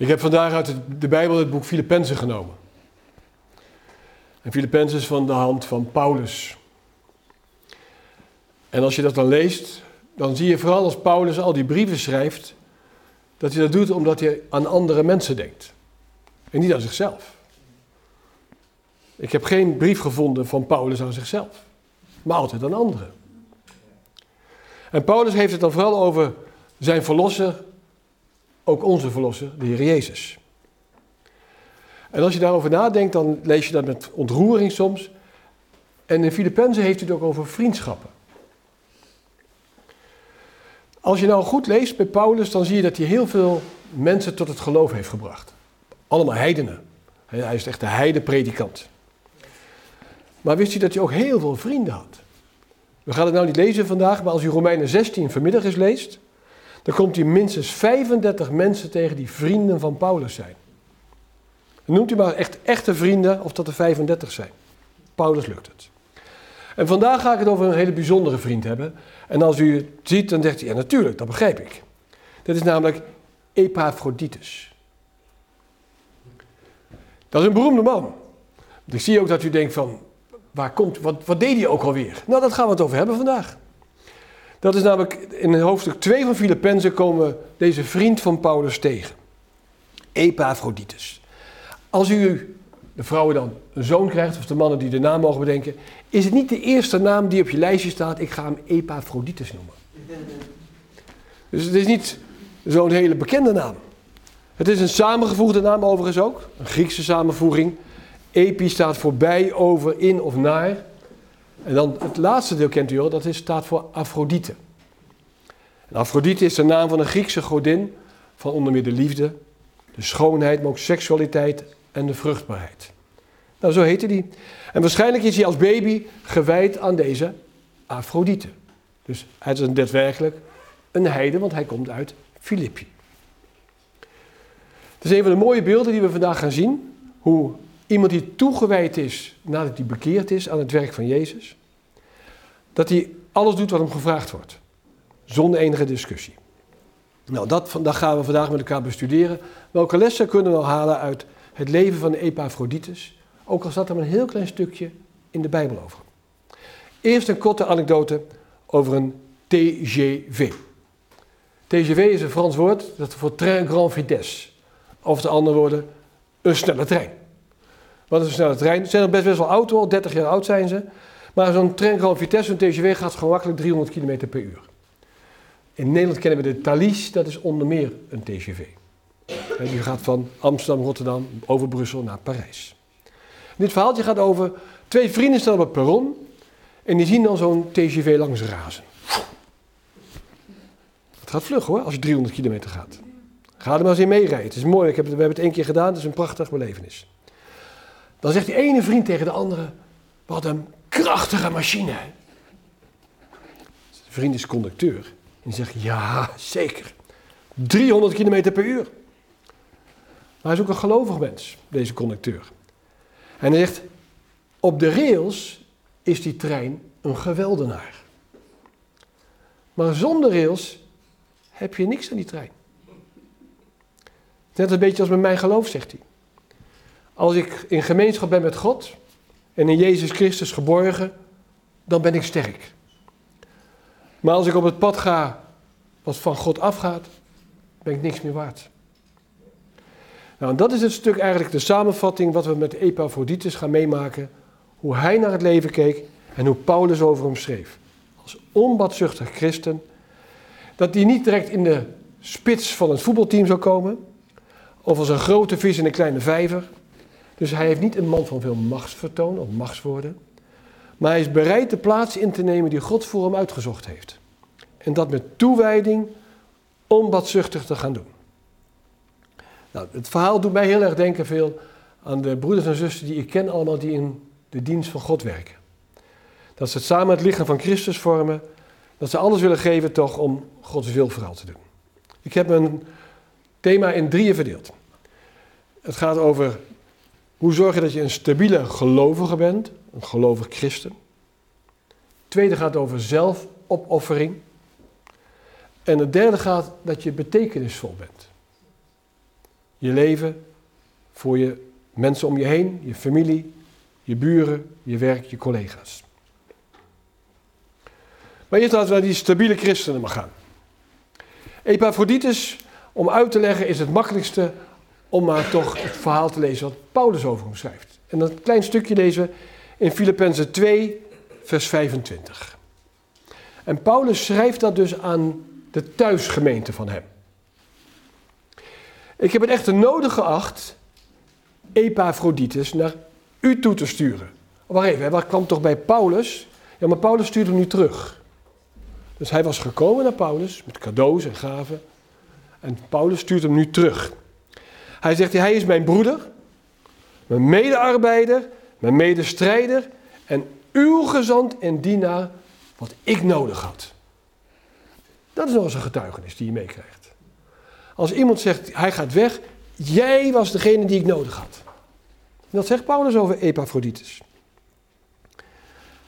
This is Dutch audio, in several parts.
Ik heb vandaag uit de Bijbel het boek Filippenzen genomen. En Filippenzen is van de hand van Paulus. En als je dat dan leest, dan zie je vooral als Paulus al die brieven schrijft, dat hij dat doet omdat hij aan andere mensen denkt. En niet aan zichzelf. Ik heb geen brief gevonden van Paulus aan zichzelf, maar altijd aan anderen. En Paulus heeft het dan vooral over zijn verlosser, ook onze verlosser, de Heer Jezus. En als je daarover nadenkt, dan lees je dat met ontroering soms. En in Filippenzen heeft hij het ook over vriendschappen. Als je nou goed leest bij Paulus, dan zie je dat hij heel veel mensen tot het geloof heeft gebracht. Allemaal heidenen. Hij is echt de heidenpredikant. Maar wist u dat hij ook heel veel vrienden had? We gaan het nou niet lezen vandaag, maar als u Romeinen 16 vanmiddag eens leest, dan komt u minstens 35 mensen tegen die vrienden van Paulus zijn. noemt u maar echt echte vrienden of dat er 35 zijn. Paulus lukt het. En vandaag ga ik het over een hele bijzondere vriend hebben. En als u het ziet, dan zegt u, ja natuurlijk, dat begrijp ik. Dat is namelijk Epaphroditus. Dat is een beroemde man. Ik zie ook dat u denkt van, waar komt, wat, wat deed hij ook alweer? Nou, dat gaan we het over hebben vandaag. Dat is namelijk in hoofdstuk 2 van Filippenzen komen deze vriend van Paulus tegen. Epaphroditus. Als u de vrouwen dan een zoon krijgt, of de mannen die de naam mogen bedenken, is het niet de eerste naam die op je lijstje staat, ik ga hem Epaphroditus noemen. Dus het is niet zo'n hele bekende naam. Het is een samengevoegde naam overigens ook, een Griekse samenvoeging. Epi staat voor bij, over, in of naar. En dan het laatste deel kent u al, dat is, staat voor Afrodite. En Afrodite is de naam van een Griekse godin van onder meer de liefde, de schoonheid, maar ook seksualiteit en de vruchtbaarheid. Nou, zo heette die. En waarschijnlijk is hij als baby gewijd aan deze Afrodite. Dus hij is daadwerkelijk een heide, want hij komt uit Filippi. Het is een van de mooie beelden die we vandaag gaan zien. Hoe iemand die toegewijd is nadat hij bekeerd is aan het werk van Jezus, dat hij alles doet wat hem gevraagd wordt. Zonder enige discussie. Nou, dat, gaan we vandaag met elkaar bestuderen. Welke lessen kunnen we nou halen uit het leven van Epaphroditus? Ook al staat er maar een heel klein stukje in de Bijbel over. Eerst een korte anekdote over een TGV. TGV is een Frans woord dat voor train grand vitesse. Of de andere woorden, een snelle trein. Wat is een snelle trein? Ze zijn best, best wel oud al, 30 jaar oud zijn ze. Maar zo'n grand vitesse, een TGV, gaat gewoon makkelijk 300 km per uur. In Nederland kennen we de Thalys, dat is onder meer een TGV. die gaat van Amsterdam, Rotterdam, over Brussel naar Parijs. Dit verhaaltje gaat over twee vrienden staan op het perron en die zien dan zo'n TGV langs razen. Het gaat vlug hoor, als je 300 kilometer gaat. Ga er maar eens in meerijden. Het is mooi, we hebben het één keer gedaan, het is een prachtig belevenis. Dan zegt die ene vriend tegen de andere, wat een krachtige machine. De vriend is conducteur. En zegt, ja, zeker. 300 km per uur. Maar hij is ook een gelovig mens, deze conducteur. En hij zegt, op de rails is die trein een geweldenaar. Maar zonder rails heb je niks aan die trein. Net een beetje als met mijn geloof, zegt hij. Als ik in gemeenschap ben met God en in Jezus Christus geborgen, dan ben ik sterk. Maar als ik op het pad ga wat van God afgaat, ben ik niks meer waard. Nou, dat is het stuk eigenlijk de samenvatting wat we met Epaphroditus gaan meemaken. Hoe hij naar het leven keek en hoe Paulus over hem schreef. Als onbadzuchtig christen. Dat hij niet direct in de spits van het voetbalteam zou komen. Of als een grote vis in een kleine vijver. Dus hij heeft niet een man van veel machtsvertoon of machtswoorden. Maar hij is bereid de plaats in te nemen die God voor hem uitgezocht heeft. En dat met toewijding onbadzuchtig te gaan doen. Nou, het verhaal doet mij heel erg denken veel aan de broeders en zussen die ik ken allemaal die in de dienst van God werken. Dat ze het samen het lichaam van Christus vormen. Dat ze alles willen geven toch om Gods wil vooral te doen. Ik heb een thema in drieën verdeeld. Het gaat over hoe zorg je dat je een stabiele gelovige bent, een gelovig christen. Het tweede gaat over zelfopoffering. En het derde gaat dat je betekenisvol bent. je leven voor je mensen om je heen, je familie, je buren, je werk, je collega's. Maar eerst laten we naar die stabiele christenen maar gaan. Epaphroditus, om uit te leggen, is het makkelijkste om maar toch het verhaal te lezen wat Paulus over hem schrijft. En dat klein stukje lezen we in Filippenzen 2, vers 25. En Paulus schrijft dat dus aan de thuisgemeente van hem. Ik heb het echter nodig geacht Epaphroditus naar u toe te sturen. Wacht even, dat kwam toch bij Paulus? Ja, maar Paulus stuurde hem nu terug. Dus hij was gekomen naar Paulus met cadeaus en gaven. En Paulus stuurt hem nu terug. Hij zegt, hij is mijn broeder, mijn medearbeider, mijn medestrijder en uw gezant en dienaar wat ik nodig had. Dat is nog eens een getuigenis die je meekrijgt. Als iemand zegt, hij gaat weg, jij was degene die ik nodig had. dat zegt Paulus over Epaphroditus.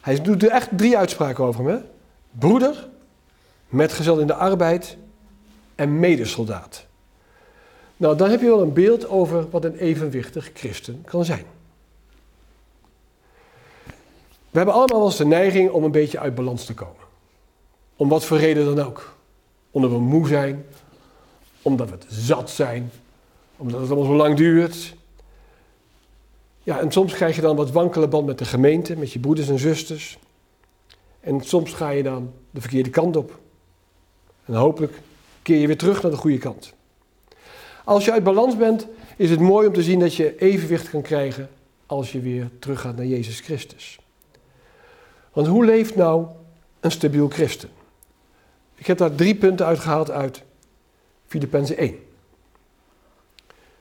Hij doet er echt drie uitspraken over hem. Broeder, metgezel in de arbeid en medesoldaat. Nou, dan heb je wel een beeld over wat een evenwichtig christen kan zijn. We hebben allemaal wel eens de neiging om een beetje uit balans te komen. Om wat voor reden dan ook. Omdat we moe zijn, omdat we zat zijn, omdat het allemaal zo lang duurt. Ja, en soms krijg je dan wat wankele band met de gemeente, met je broeders en zusters. En soms ga je dan de verkeerde kant op. En hopelijk keer je weer terug naar de goede kant. Als je uit balans bent, is het mooi om te zien dat je evenwicht kan krijgen als je weer teruggaat naar Jezus Christus. Want hoe leeft nou een stabiel christen? Ik heb daar drie punten uitgehaald uit Filippenzen 1.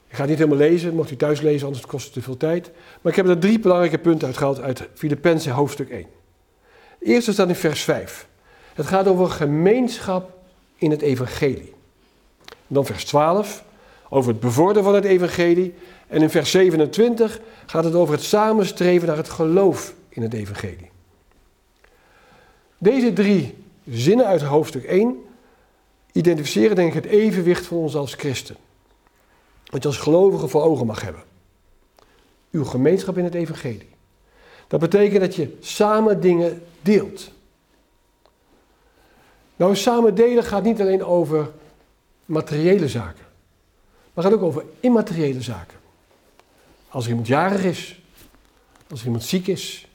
Ik ga het niet helemaal lezen, mocht u thuis lezen, anders kost het te veel tijd. Maar ik heb er drie belangrijke punten uitgehaald uit Filippenzen hoofdstuk 1. De eerste staat in vers 5. Het gaat over gemeenschap in het evangelie. Dan vers 12, over het bevorderen van het evangelie. En in vers 27 gaat het over het samenstreven naar het geloof in het evangelie. Deze drie zinnen uit hoofdstuk 1 identificeren denk ik het evenwicht van ons als christen. Wat je als gelovige voor ogen mag hebben. Uw gemeenschap in het evangelie. Dat betekent dat je samen dingen deelt. Nou, samen delen gaat niet alleen over materiële zaken, maar gaat ook over immateriële zaken. Als iemand jarig is, als iemand ziek is,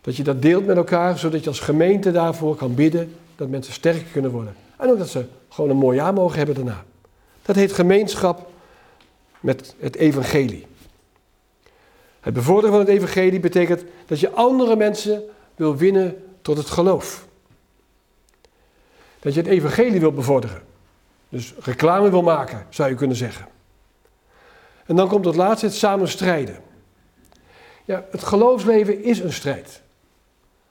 dat je dat deelt met elkaar, zodat je als gemeente daarvoor kan bidden dat mensen sterker kunnen worden. En ook dat ze gewoon een mooi jaar mogen hebben daarna. Dat heet gemeenschap met het evangelie. Het bevorderen van het evangelie betekent dat je andere mensen wil winnen tot het geloof. Dat je het evangelie wil bevorderen. Dus reclame wil maken, zou je kunnen zeggen. En dan komt het laatste, het samen strijden. Ja, het geloofsleven is een strijd.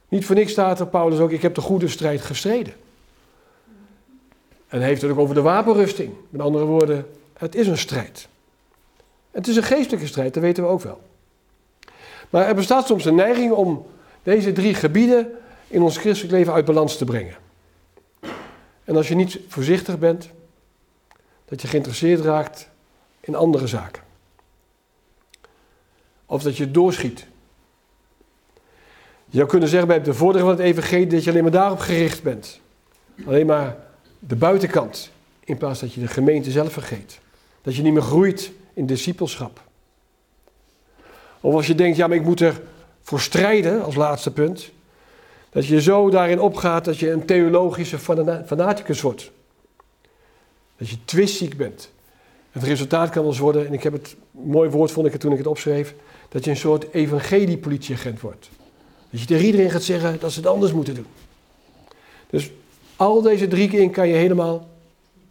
Niet voor niks staat er Paulus ook, ik heb de goede strijd gestreden. En hij heeft het ook over de wapenrusting. Met andere woorden, het is een strijd. Het is een geestelijke strijd, dat weten we ook wel. Maar er bestaat soms een neiging om deze drie gebieden in ons christelijk leven uit balans te brengen. En als je niet voorzichtig bent, dat je geïnteresseerd raakt in andere zaken. Of dat je doorschiet. Je zou kunnen zeggen bij de vordering van het evangelie dat je alleen maar daarop gericht bent. Alleen maar de buitenkant, in plaats dat je de gemeente zelf vergeet. Dat je niet meer groeit in discipelschap. Of als je denkt, ja, maar ik moet er voor strijden, als laatste punt. Dat je zo daarin opgaat dat je een theologische fanaticus wordt. Dat je twistziek bent. Het resultaat kan eens worden, en ik heb het, mooi woord vond ik het toen ik het opschreef, dat je een soort evangeliepolitieagent wordt. Dat je tegen iedereen gaat zeggen dat ze het anders moeten doen. Dus al deze drie keer kan je helemaal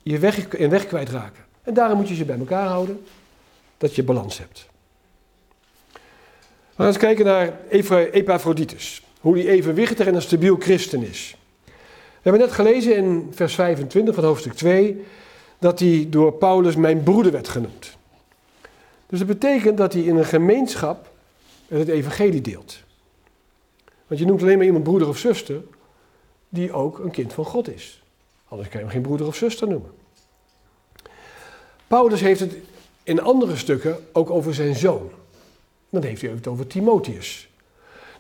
je weg, in weg kwijtraken. En daarom moet je ze bij elkaar houden, dat je balans hebt. We gaan eens kijken naar Epaphroditus. Hoe die evenwichtig en een stabiel christen is. We hebben net gelezen in vers 25 van hoofdstuk 2 dat hij door Paulus mijn broeder werd genoemd. Dus dat betekent dat hij in een gemeenschap het evangelie deelt. Want je noemt alleen maar iemand broeder of zuster die ook een kind van God is. Anders kan je hem geen broeder of zuster noemen. Paulus heeft het in andere stukken ook over zijn zoon. Dan heeft hij het over Timotheus.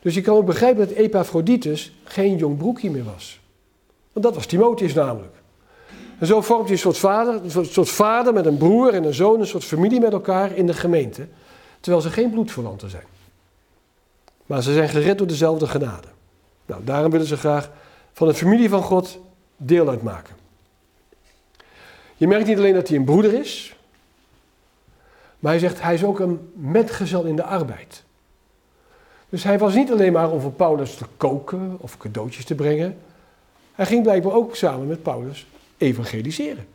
Dus je kan ook begrijpen dat Epaphroditus geen jong broekje meer was. Want dat was Timotheus namelijk. En zo vormt hij een soort vader, een soort vader met een broer en een zoon, een soort familie met elkaar in de gemeente. Terwijl ze geen bloedverwanten zijn. Maar ze zijn gered door dezelfde genade. Nou, daarom willen ze graag van de familie van God deel uitmaken. Je merkt niet alleen dat hij een broeder is, maar hij zegt hij is ook een metgezel in de arbeid. Dus hij was niet alleen maar om voor Paulus te koken of cadeautjes te brengen. Hij ging blijkbaar ook samen met Paulus evangeliseren.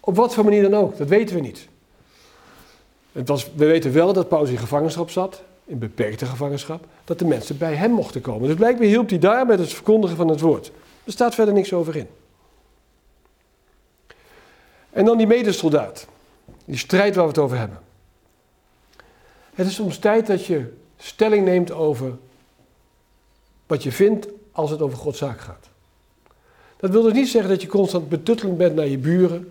Op wat voor manier dan ook, dat weten we niet. Het was, we weten wel dat Paulus in gevangenschap zat, in beperkte gevangenschap, dat de mensen bij hem mochten komen. Dus blijkbaar hielp hij daar met het verkondigen van het woord. Er staat verder niks over in. En dan die medesoldaat, die strijd waar we het over hebben. Het is soms tijd dat je stelling neemt over wat je vindt als het over Gods zaak gaat. Dat wil dus niet zeggen dat je constant betuttelend bent naar je buren,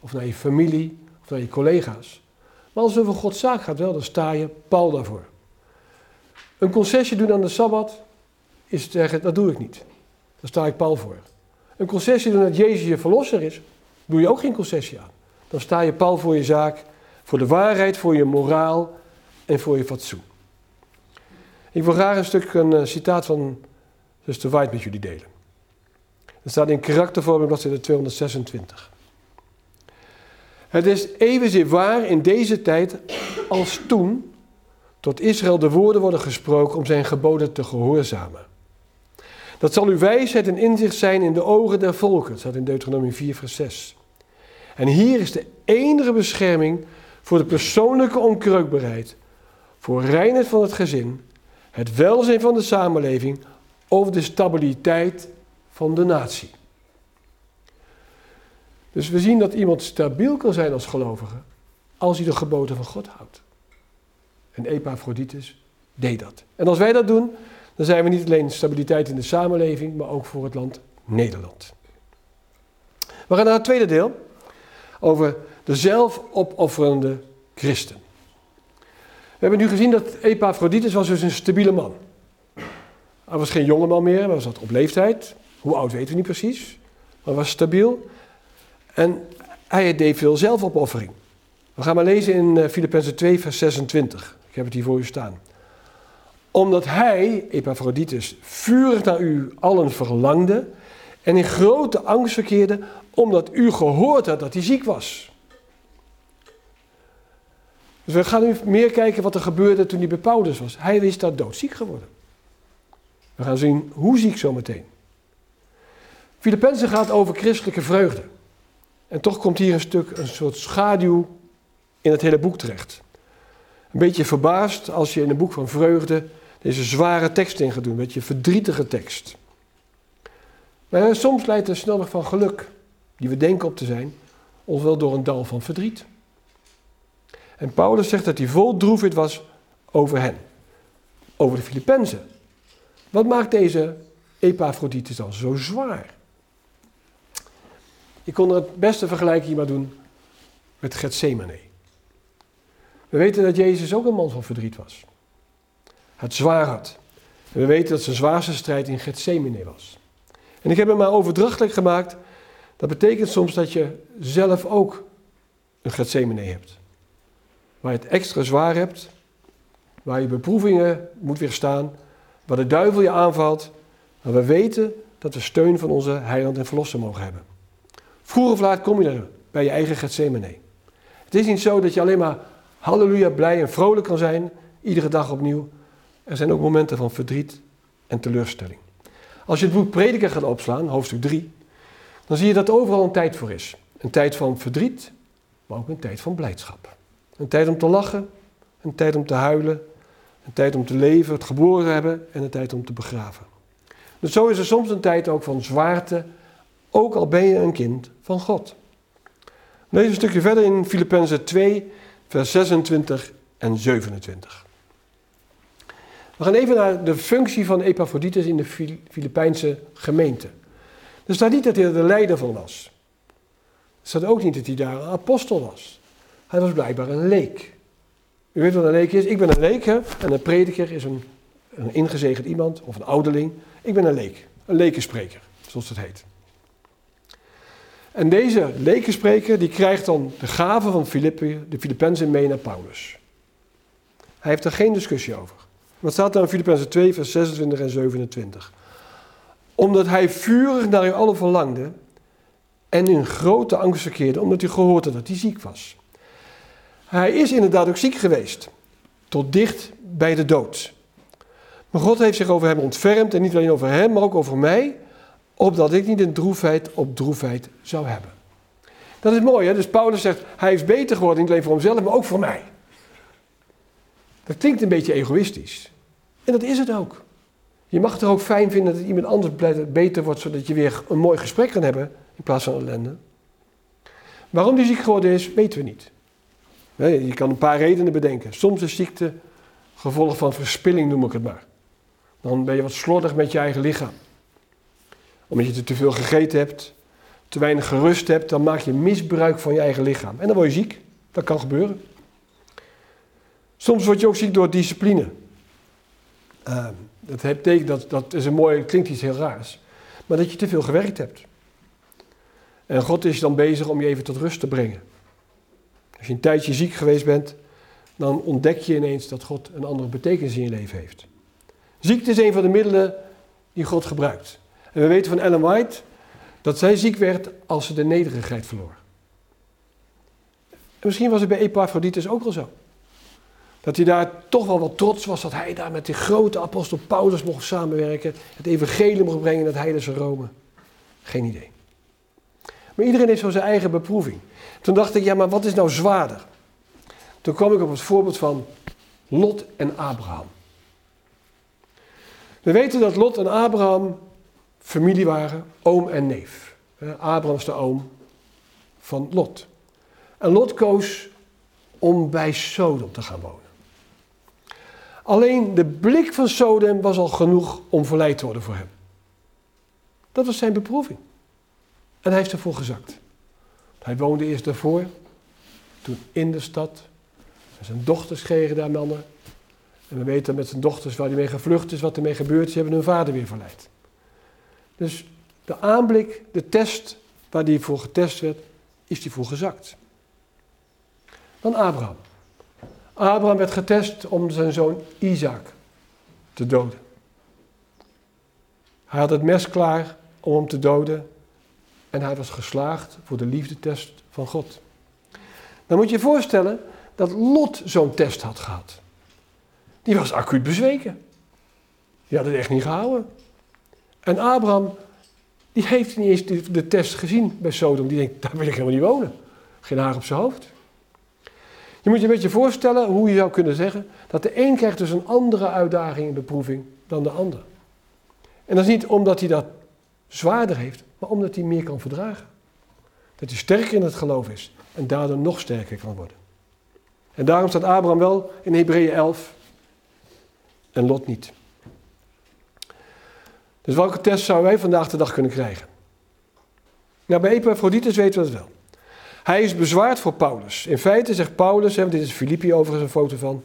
of naar je familie, of naar je collega's. Maar als het over Gods zaak gaat wel, dan sta je pal daarvoor. Een concessie doen aan de Sabbat is zeggen, dat doe ik niet. Daar sta ik pal voor. Een concessie doen dat Jezus je verlosser is, doe je ook geen concessie aan. Dan sta je pal voor je zaak, voor de waarheid, voor je moraal en voor je fatsoen. Ik wil graag een stuk een uh, citaat van Zuster White met jullie delen. Dat staat in karaktervorming bladzijde 226. Het is evenzeer waar in deze tijd als toen tot Israël de woorden worden gesproken om zijn geboden te gehoorzamen. Dat zal uw wijsheid en inzicht zijn in de ogen der volken. Dat staat in Deuteronomie 4, vers 6. En hier is de enige bescherming voor de persoonlijke onkreukbaarheid, voor reinheid van het gezin, het welzijn van de samenleving of de stabiliteit van de natie. Dus we zien dat iemand stabiel kan zijn als gelovige als hij de geboden van God houdt. En Epaphroditus deed dat. En als wij dat doen, dan zijn we niet alleen stabiliteit in de samenleving, maar ook voor het land Nederland. We gaan naar het tweede deel over de zelfopofferende christen. We hebben nu gezien dat Epaphroditus was dus een stabiele man. Hij was geen jonge man meer, hij was op leeftijd. Hoe oud weten we niet precies, maar was stabiel. En hij deed veel zelfopoffering. We gaan maar lezen in eh, Filippenzen 2, vers 26. Ik heb het hier voor u staan. Omdat hij, Epaphroditus, vurig naar u allen verlangde en in grote angst verkeerde, omdat u gehoord had dat hij ziek was. Dus we gaan nu meer kijken wat er gebeurde toen hij bij Paulus was. Hij is daar doodziek geworden. We gaan zien hoe ziek zometeen. Filippenzen gaat over christelijke vreugde. En toch komt hier een stuk, een soort schaduw in het hele boek terecht. Een beetje verbaasd als je in een boek van vreugde deze zware tekst in gaat doen, een beetje verdrietige tekst. Maar soms leidt de snelweg van geluk, die we denken op te zijn, ons wel door een dal van verdriet. En Paulus zegt dat hij vol droefheid was over hen, over de Filippenzen. Wat maakt deze Epaphroditus dan zo zwaar? Je kon er het beste vergelijking maar doen met Gethsemane. We weten dat Jezus ook een man van verdriet was. Het zwaar had. En we weten dat zijn zwaarste strijd in Gethsemane was. En ik heb hem maar overdrachtelijk gemaakt. Dat betekent soms dat je zelf ook een Gethsemane hebt. Waar je het extra zwaar hebt. Waar je beproevingen moet weerstaan. Waar de duivel je aanvalt. Maar we weten dat we steun van onze heiland en verlosser mogen hebben. Vroeg of laat kom je er bij je eigen Gethsemane. Het is niet zo dat je alleen maar halleluja blij en vrolijk kan zijn, iedere dag opnieuw. Er zijn ook momenten van verdriet en teleurstelling. Als je het boek Prediker gaat opslaan, hoofdstuk 3, dan zie je dat er overal een tijd voor is. Een tijd van verdriet, maar ook een tijd van blijdschap. Een tijd om te lachen, een tijd om te huilen, een tijd om te leven, het geboren hebben en een tijd om te begraven. Dus zo is er soms een tijd ook van zwaarte ook al ben je een kind van God. Lees een stukje verder in Filippenzen 2, vers 26 en 27. We gaan even naar de functie van Epaphroditus in de Filipijnse gemeente. Er staat niet dat hij er de leider van was. Er staat ook niet dat hij daar een apostel was. Hij was blijkbaar een leek. U weet wat een leek is? Ik ben een leek, hè? En een prediker is een, een ingezegend iemand of een ouderling. Ik ben een leek. Een lekenspreker, zoals het heet. En deze lekenspreker die krijgt dan de gave van Filippi, de Filippenzen mee naar Paulus. Hij heeft er geen discussie over. Wat staat er in Filippenzen 2, vers 26 en 27? Omdat hij vurig naar u allen verlangde en in grote angst verkeerde, omdat hij gehoord had dat hij ziek was. Hij is inderdaad ook ziek geweest, tot dicht bij de dood. Maar God heeft zich over hem ontfermd en niet alleen over hem, maar ook over mij, opdat ik niet een droefheid op droefheid zou hebben. Dat is mooi, hè? Dus Paulus zegt, hij is beter geworden, niet alleen voor hemzelf, maar ook voor mij. Dat klinkt een beetje egoïstisch. En dat is het ook. Je mag het er ook fijn vinden dat iemand anders beter wordt, zodat je weer een mooi gesprek kan hebben in plaats van ellende. Waarom die ziek geworden is, weten we niet. Je kan een paar redenen bedenken. Soms is ziekte gevolg van verspilling, noem ik het maar. Dan ben je wat slordig met je eigen lichaam. Omdat je te veel gegeten hebt, te weinig gerust hebt, dan maak je misbruik van je eigen lichaam. En dan word je ziek. Dat kan gebeuren. Soms word je ook ziek door discipline. Uh, dat betekent dat, dat is een mooi, klinkt iets heel raars, maar dat je te veel gewerkt hebt. En God is dan bezig om je even tot rust te brengen. Als je een tijdje ziek geweest bent, dan ontdek je ineens dat God een andere betekenis in je leven heeft. Ziekte is een van de middelen die God gebruikt. En we weten van Ellen White dat zij ziek werd als ze de nederigheid verloor. En misschien was het bij Epaphroditus ook wel zo. Dat hij daar toch wel wat trots was dat hij daar met die grote apostel Paulus mocht samenwerken. Het evangelie mocht brengen in het heilige Rome. Geen idee. Maar iedereen heeft zo zijn eigen beproeving. Toen dacht ik, ja, maar wat is nou zwaarder? Toen kwam ik op het voorbeeld van Lot en Abraham. We weten dat Lot en Abraham familie waren, oom en neef. Abraham is de oom van Lot. En Lot koos om bij Sodom te gaan wonen. Alleen de blik van Sodom was al genoeg om verleid te worden voor hem. Dat was zijn beproeving. En hij heeft ervoor gezakt. Hij woonde eerst daarvoor, toen in de stad. Zijn dochters kregen daar mannen. En we weten met zijn dochters waar hij mee gevlucht is, wat er mee gebeurd is. Ze hebben hun vader weer verleid. Dus de aanblik, de test waar hij voor getest werd, is hij voor gezakt. Dan Abraham. Abraham werd getest om zijn zoon Isaac te doden. Hij had het mes klaar om hem te doden en hij was geslaagd voor de liefdetest van God. Dan moet je je voorstellen dat Lot zo'n test had gehad. Die was acuut bezweken. Die had het echt niet gehouden. En Abraham, die heeft niet eens de, de test gezien bij Sodom. Die denkt, daar wil ik helemaal niet wonen. Geen haar op zijn hoofd. Je moet je een beetje voorstellen hoe je zou kunnen zeggen dat de een krijgt dus een andere uitdaging in beproeving dan de ander. En dat is niet omdat hij dat zwaarder heeft, maar omdat hij meer kan verdragen. Dat hij sterker in het geloof is en daardoor nog sterker kan worden. En daarom staat Abraham wel in Hebreeën 11 en Lot niet. Dus welke test zouden wij vandaag de dag kunnen krijgen? Nou, bij Epaphroditus weten we het wel. Hij is bezwaard voor Paulus. In feite zegt Paulus, dit is Filippi overigens een foto van,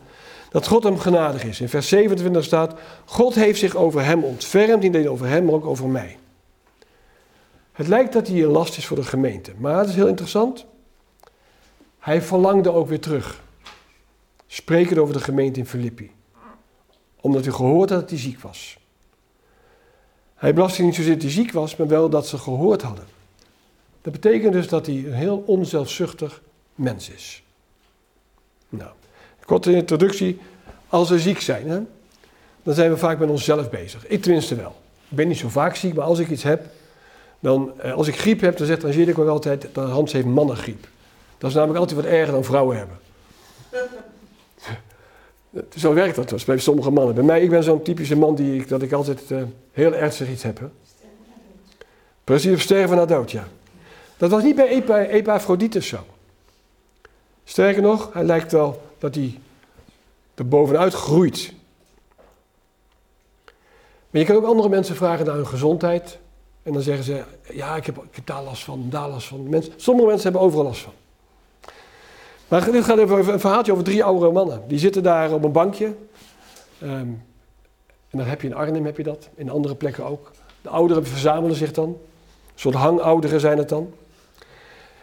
dat God hem genadig is. In vers 27 staat, God heeft zich over hem ontfermd, niet alleen over hem, maar ook over mij. Het lijkt dat hij een last is voor de gemeente, maar het is heel interessant. Hij verlangde ook weer terug. Spreken over de gemeente in Filippi. Omdat hij gehoord had dat hij ziek was. Hij belastte niet zozeer dat hij ziek was, maar wel dat ze gehoord hadden. Dat betekent dus dat hij een heel onzelfzuchtig mens is. Nou, korte introductie. Als we ziek zijn, hè, dan zijn we vaak met onszelf bezig. Ik tenminste wel. Ik ben niet zo vaak ziek, maar als ik iets heb, dan, eh, als ik griep heb, dan zegt Angelique ook altijd, Hans heeft mannengriep. Dat is namelijk altijd wat erger dan vrouwen hebben. Zo werkt dat dus bij sommige mannen. Bij mij, ik ben zo'n typische man die, dat ik altijd uh, heel ernstig iets heb. Hè? Precies, sterven na dood, ja. Dat was niet bij Epaphroditus zo. Sterker nog, hij lijkt wel dat hij er bovenuit groeit. Maar je kan ook andere mensen vragen naar hun gezondheid. En dan zeggen ze, ja, ik heb, ik heb daar last van, daar last van. Mensen, sommige mensen hebben overal last van. Maar dit gaat even een verhaaltje over drie oudere mannen. Die zitten daar op een bankje. Ehm, en dan heb je in Arnhem heb je dat, in andere plekken ook. De ouderen verzamelen zich dan. Een soort hangouderen zijn het dan.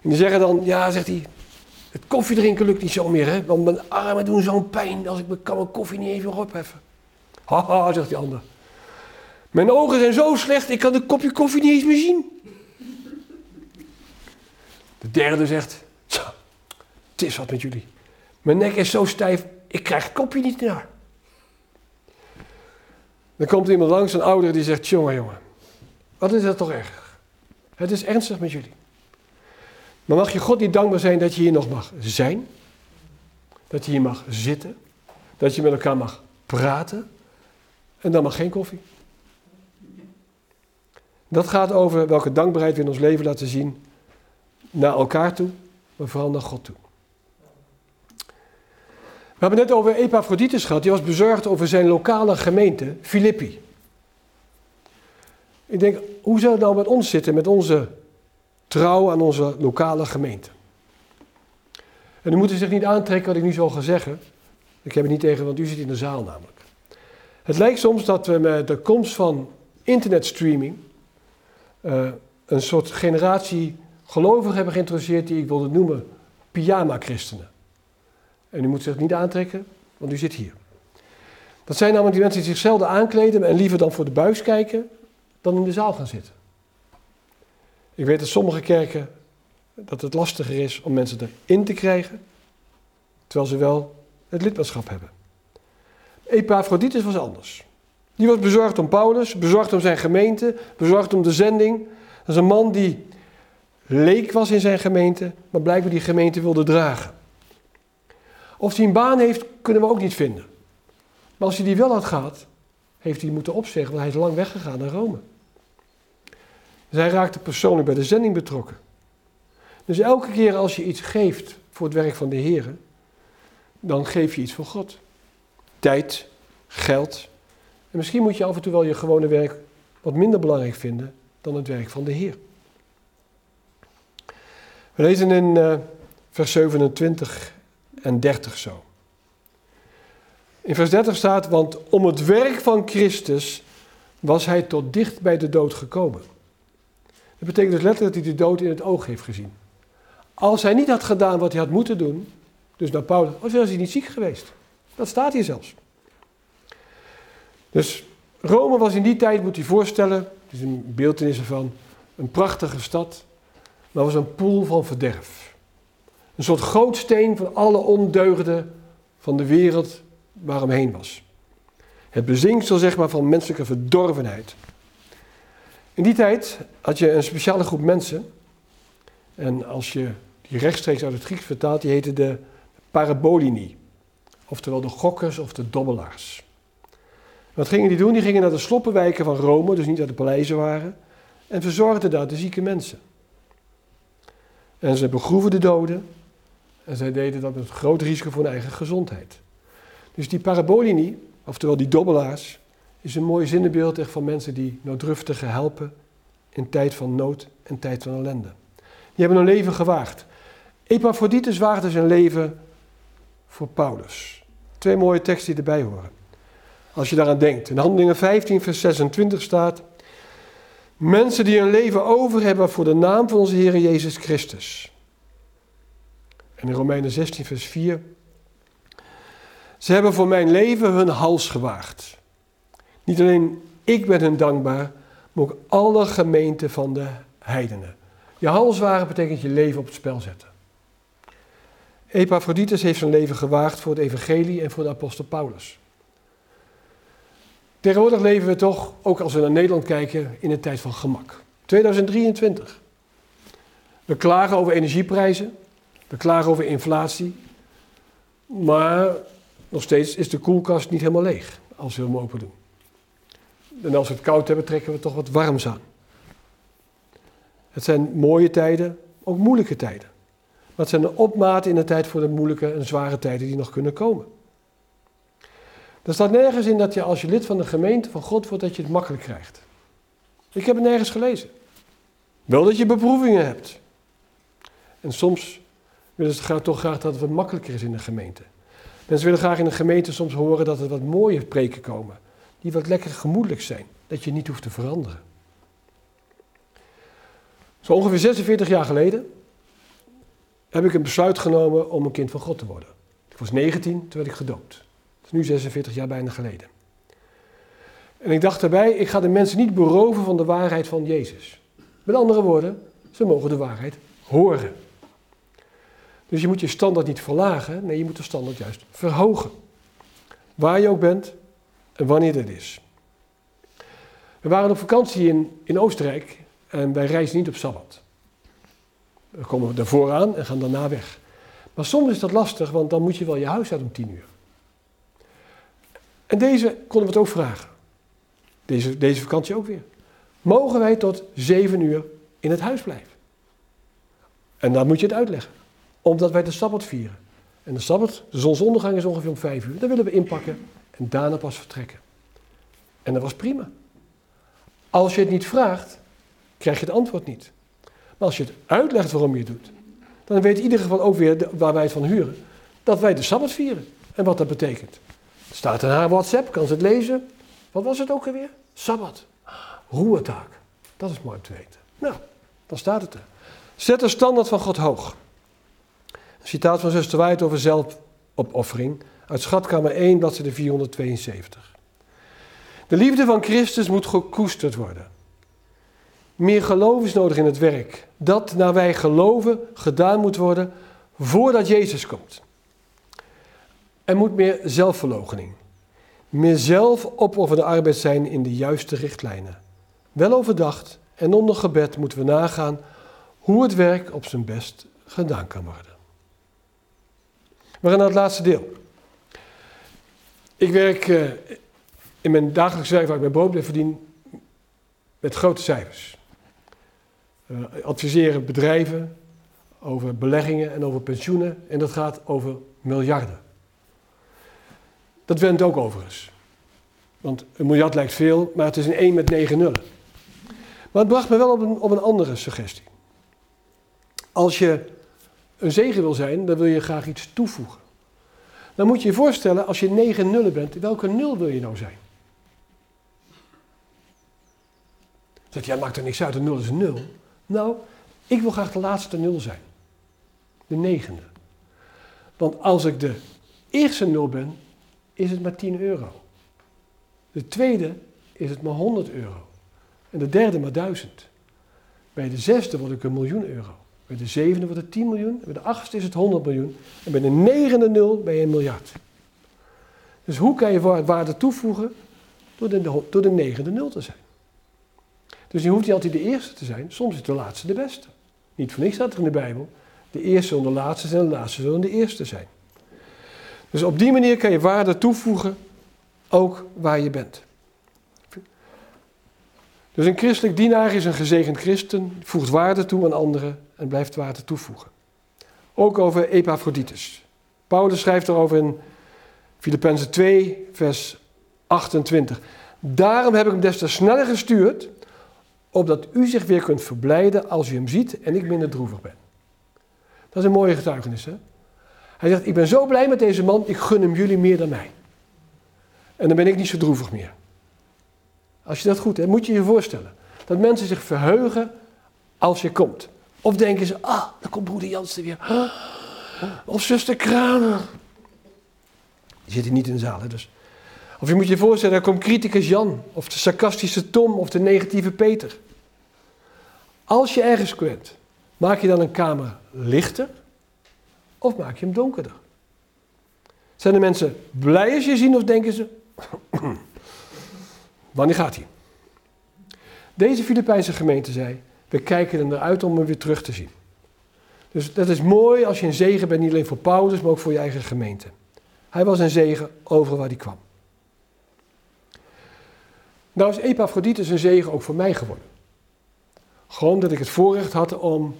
En die zeggen dan, ja, zegt hij, het koffie drinken lukt niet zo meer, hè? Want mijn armen doen zo'n pijn als ik kan mijn koffie niet even opheffen. Haha, zegt die ander. Mijn ogen zijn zo slecht, ik kan de kopje koffie niet eens meer zien. De derde zegt, het is wat met jullie. Mijn nek is zo stijf, ik krijg het kopje niet naar. Dan komt iemand langs, een ouder, die zegt, jongen, jongen, wat is dat toch erg? Het is ernstig met jullie. Maar mag je God niet dankbaar zijn dat je hier nog mag zijn? Dat je hier mag zitten? Dat je met elkaar mag praten? En dan mag geen koffie. Dat gaat over welke dankbaarheid we in ons leven laten zien naar elkaar toe, maar vooral naar God toe. We hebben net over Epaphroditus gehad. Die was bezorgd over zijn lokale gemeente, Filippi. Ik denk, hoe zou het nou met ons zitten, met onze trouw aan onze lokale gemeente? En u moet zich niet aantrekken wat ik nu zal gaan zeggen. Ik heb het niet tegen, want u zit in de zaal namelijk. Het lijkt soms dat we met de komst van internetstreaming uh, een soort generatie gelovigen hebben geïntroduceerd die ik wilde noemen pyjama-christenen. En u moet zich niet aantrekken, want u zit hier. Dat zijn namelijk die mensen die zich zelden aankleden en liever dan voor de buis kijken, dan in de zaal gaan zitten. Ik weet dat sommige kerken dat het lastiger is om mensen erin te krijgen, terwijl ze wel het lidmaatschap hebben. Epaphroditus was anders. Die was bezorgd om Paulus, bezorgd om zijn gemeente, bezorgd om de zending. Dat is een man die leek was in zijn gemeente, maar blijkbaar die gemeente wilde dragen. Of hij een baan heeft, kunnen we ook niet vinden. Maar als hij die wel had gehad, heeft hij moeten opzeggen, want hij is lang weggegaan naar Rome. Dus hij raakte persoonlijk bij de zending betrokken. Dus elke keer als je iets geeft voor het werk van de Heer, dan geef je iets voor God. Tijd, geld. En misschien moet je af en toe wel je gewone werk wat minder belangrijk vinden dan het werk van de Heer. We lezen in uh, vers 27 en 30 zo. In vers 30 staat, want om het werk van Christus was hij tot dicht bij de dood gekomen. Dat betekent dus letterlijk dat hij de dood in het oog heeft gezien. Als hij niet had gedaan wat hij had moeten doen, dus naar Paulus, was hij niet ziek geweest. Dat staat hier zelfs. Dus Rome was in die tijd, moet je voorstellen, het is een beeldenis ervan, een prachtige stad, maar was een poel van verderf. Een soort gootsteen van alle ondeugden van de wereld waar omheen was. Het bezinksel zeg maar van menselijke verdorvenheid. In die tijd had je een speciale groep mensen. En als je die rechtstreeks uit het Grieks vertaalt, die heette de Parabolini. Oftewel de gokkers of de dobbelaars. Wat gingen die doen? Die gingen naar de sloppenwijken van Rome, dus niet naar de paleizen waren. En verzorgden daar de zieke mensen. En ze begroeven de doden. En zij deden dat met groot risico voor hun eigen gezondheid. Dus die parabolini, oftewel die dobbelaars, is een mooi zinnenbeeld echt van mensen die nooddruftigen helpen in tijd van nood en tijd van ellende. Die hebben hun leven gewaagd. Epaphroditus waagde zijn leven voor Paulus. Twee mooie teksten die erbij horen. Als je daaraan denkt. In Handelingen 15, vers 26 staat: Mensen die hun leven over hebben voor de naam van onze Heer Jezus Christus. En in Romeinen 16, vers 4. Ze hebben voor mijn leven hun hals gewaagd. Niet alleen ik ben hun dankbaar, maar ook alle gemeenten van de heidenen. Je hals wagen betekent je leven op het spel zetten. Epaphroditus heeft zijn leven gewaagd voor het evangelie en voor de apostel Paulus. Tegenwoordig leven we toch, ook als we naar Nederland kijken, in een tijd van gemak. 2023. We klagen over energieprijzen, we klagen over inflatie, maar nog steeds is de koelkast niet helemaal leeg als we hem open doen. En als we het koud hebben, trekken we toch wat warms aan. Het zijn mooie tijden, ook moeilijke tijden. Maar het zijn de opmaten in de tijd voor de moeilijke en zware tijden die nog kunnen komen. Er staat nergens in dat je als je lid van de gemeente van God wordt, dat je het makkelijk krijgt. Ik heb het nergens gelezen. Wel dat je beproevingen hebt. En soms willen graag, toch graag dat het wat makkelijker is in de gemeente. Mensen willen graag in de gemeente soms horen dat er wat mooie preken komen. Die wat lekker gemoedelijk zijn. Dat je niet hoeft te veranderen. Zo ongeveer 46 jaar geleden heb ik een besluit genomen om een kind van God te worden. Ik was 19, toen werd ik gedoopt. Dat is nu 46 jaar bijna geleden. En ik dacht daarbij, ik ga de mensen niet beroven van de waarheid van Jezus. Met andere woorden, ze mogen de waarheid horen. Dus je moet je standaard niet verlagen, nee, je moet de standaard juist verhogen. Waar je ook bent en wanneer dat is. We waren op vakantie in, in Oostenrijk en wij reizen niet op Sabbat. We komen daarvoor aan en gaan daarna weg. Maar soms is dat lastig, want dan moet je wel je huis uit om tien uur. En deze konden we het ook vragen. Deze, deze vakantie ook weer. Mogen wij tot zeven uur in het huis blijven? En dan moet je het uitleggen. Omdat wij de Sabbat vieren. En de Sabbat, de zonsondergang is ongeveer om vijf uur. Dan willen we inpakken en daarna pas vertrekken. En dat was prima. Als je het niet vraagt, krijg je het antwoord niet. Maar als je het uitlegt waarom je het doet, dan weet in ieder geval ook weer waar wij het van huren, dat wij de Sabbat vieren. En wat dat betekent. Staat in haar WhatsApp, kan ze het lezen. Wat was het ook alweer? Sabbat. Roertaak. Dat is mooi om te weten. Nou, dan staat het er. Zet de standaard van God hoog. Citaat van zuster White over zelfopoffering uit Schatkamer 1, bladzijde 472. De liefde van Christus moet gekoesterd worden. Meer geloof is nodig in het werk. Dat naar wij geloven gedaan moet worden voordat Jezus komt. Er moet meer zelfverloochening. Meer zelfopofferde arbeid zijn in de juiste richtlijnen. Wel overdacht en onder gebed moeten we nagaan hoe het werk op zijn best gedaan kan worden. We gaan naar het laatste deel. Ik werk eh, in mijn dagelijks werk waar ik mijn brood verdien met grote cijfers. Uh, adviseren bedrijven over beleggingen en over pensioenen en dat gaat over miljarden. Dat went ook overigens. Want een miljard lijkt veel, maar het is een 1 met 9 nullen. Maar het bracht me wel op een, op een andere suggestie. Als je een zegen wil zijn, dan wil je graag iets toevoegen. Dan moet je je voorstellen, als je 9 nullen bent, welke nul wil je nou zijn? Zegt jij, maakt er niks uit, een nul is nul. Nou, ik wil graag de laatste nul zijn. De negende. Want als ik de eerste nul ben, is het maar 10 euro. De tweede is het maar 100 euro. En de derde maar 1000. Bij de zesde word ik een miljoen euro. Bij de zevende wordt het 10 miljoen. Bij de achtste is het 100 miljoen. En bij de negende nul ben je een miljard. Dus hoe kan je waarde toevoegen? Door de, de negende nul te zijn. Dus je hoeft niet altijd de eerste te zijn. Soms is de laatste de beste. Niet voor niks staat er in de Bijbel. De eerste zullen de laatste zijn en de laatste zullen de eerste zijn. Dus op die manier kan je waarde toevoegen, ook waar je bent. Dus een christelijk dienaar is een gezegend christen, voegt waarde toe aan anderen en blijft waarde toevoegen. Ook over Epaphroditus. Paulus schrijft erover in Filippenzen 2, vers 28. Daarom heb ik hem des te sneller gestuurd, opdat u zich weer kunt verblijden als u hem ziet en ik minder droevig ben. Dat is een mooie getuigenis, hè? Hij zegt, ik ben zo blij met deze man, ik gun hem jullie meer dan mij. En dan ben ik niet zo droevig meer. Als je dat goed hebt, moet je je voorstellen. Dat mensen zich verheugen als je komt. Of denken ze, ah, dan komt broeder Jansen weer. Of zuster Kramer. Die zit hier niet in de zaal, hè, dus. Of je moet je voorstellen, er komt criticus Jan. Of de sarcastische Tom, of de negatieve Peter. Als je ergens bent, maak je dan een kamer lichter of maak je hem donkerder? Zijn de mensen blij als je zien of denken ze, wanneer gaat hij? Deze Filipijnse gemeente zei, we kijken er naar uit om hem weer terug te zien. Dus dat is mooi als je een zegen bent, niet alleen voor Paulus, maar ook voor je eigen gemeente. Hij was een zegen overal waar hij kwam. Nou is Epaphroditus een zegen ook voor mij geworden. Gewoon dat ik het voorrecht had om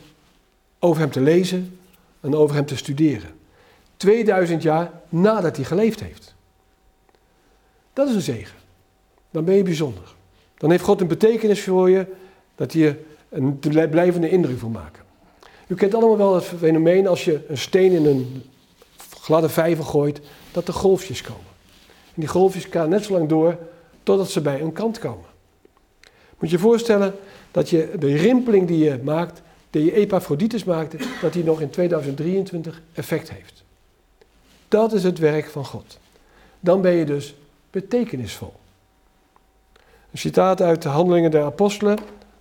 over hem te lezen, en over hem te studeren. 2000 jaar nadat hij geleefd heeft. Dat is een zegen. Dan ben je bijzonder. Dan heeft God een betekenis voor je dat hij een blijvende indruk wil maken. U kent allemaal wel het fenomeen als je een steen in een gladde vijver gooit, dat er golfjes komen. En die golfjes gaan net zo lang door totdat ze bij een kant komen. Moet je je voorstellen dat je de rimpeling die je maakt, die je Epaphroditus maakte, dat die nog in 2023 effect heeft. Dat is het werk van God. Dan ben je dus betekenisvol. Een citaat uit de Handelingen der Apostelen,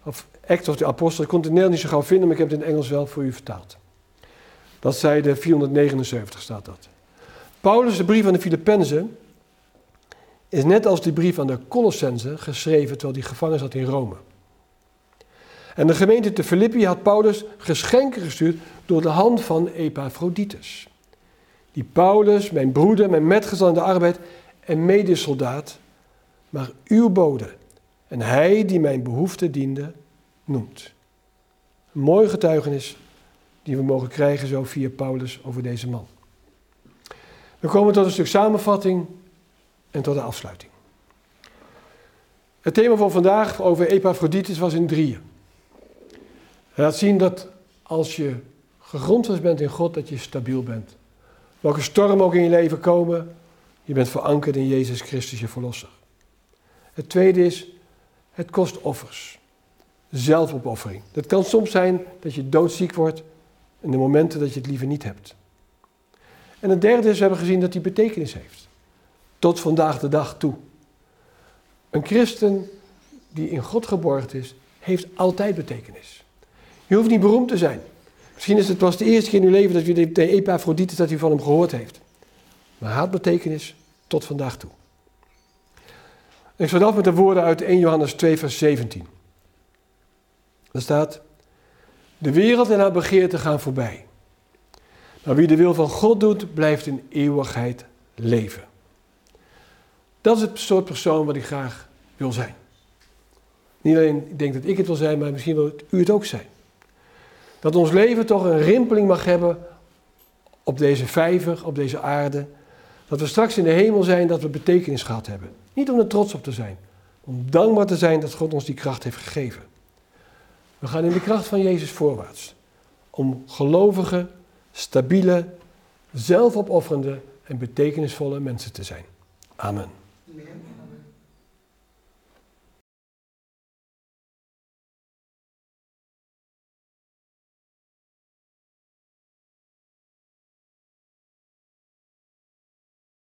of Acts of the Apostles, ik kon het in Nederlands niet zo gauw vinden, maar ik heb het in Engels wel voor u vertaald. Dat zei de 479 staat dat. Paulus, de brief aan de Filippenzen, is net als die brief aan de Colossense geschreven terwijl hij gevangen zat in Rome. En de gemeente te Filippi had Paulus geschenken gestuurd door de hand van Epaphroditus. Die Paulus, mijn broeder, mijn metgezel in de arbeid en medesoldaat, maar uw bode en hij die mijn behoefte diende, noemt. Een mooi getuigenis die we mogen krijgen zo via Paulus over deze man. We komen tot een stuk samenvatting en tot de afsluiting. Het thema van vandaag over Epaphroditus was in drieën. Hij laat zien dat als je gegrondvest bent in God, dat je stabiel bent. Welke stormen ook in je leven komen, je bent verankerd in Jezus Christus, je verlosser. Het tweede is, het kost offers. Zelfopoffering. Dat kan soms zijn dat je doodziek wordt in de momenten dat je het liever niet hebt. En het derde is, we hebben gezien dat die betekenis heeft. Tot vandaag de dag toe. Een christen die in God geborgd is, heeft altijd betekenis. Je hoeft niet beroemd te zijn. Misschien is het pas de eerste keer in uw leven dat u de Epaphroditus dat u van hem gehoord heeft. Maar had betekenis tot vandaag toe. Ik sluit af met de woorden uit 1 Johannes 2, vers 17. Daar staat: De wereld en haar begeerten gaan voorbij. Maar wie de wil van God doet, blijft in eeuwigheid leven. Dat is het soort persoon wat ik graag wil zijn. Niet alleen ik denk dat ik het wil zijn, maar misschien wil u het ook zijn. Dat ons leven toch een rimpeling mag hebben op deze vijver, op deze aarde. Dat we straks in de hemel zijn, dat we betekenis gehad hebben. Niet om er trots op te zijn, om dankbaar te zijn dat God ons die kracht heeft gegeven. We gaan in de kracht van Jezus voorwaarts. Om gelovige, stabiele, zelfopofferende en betekenisvolle mensen te zijn. Amen.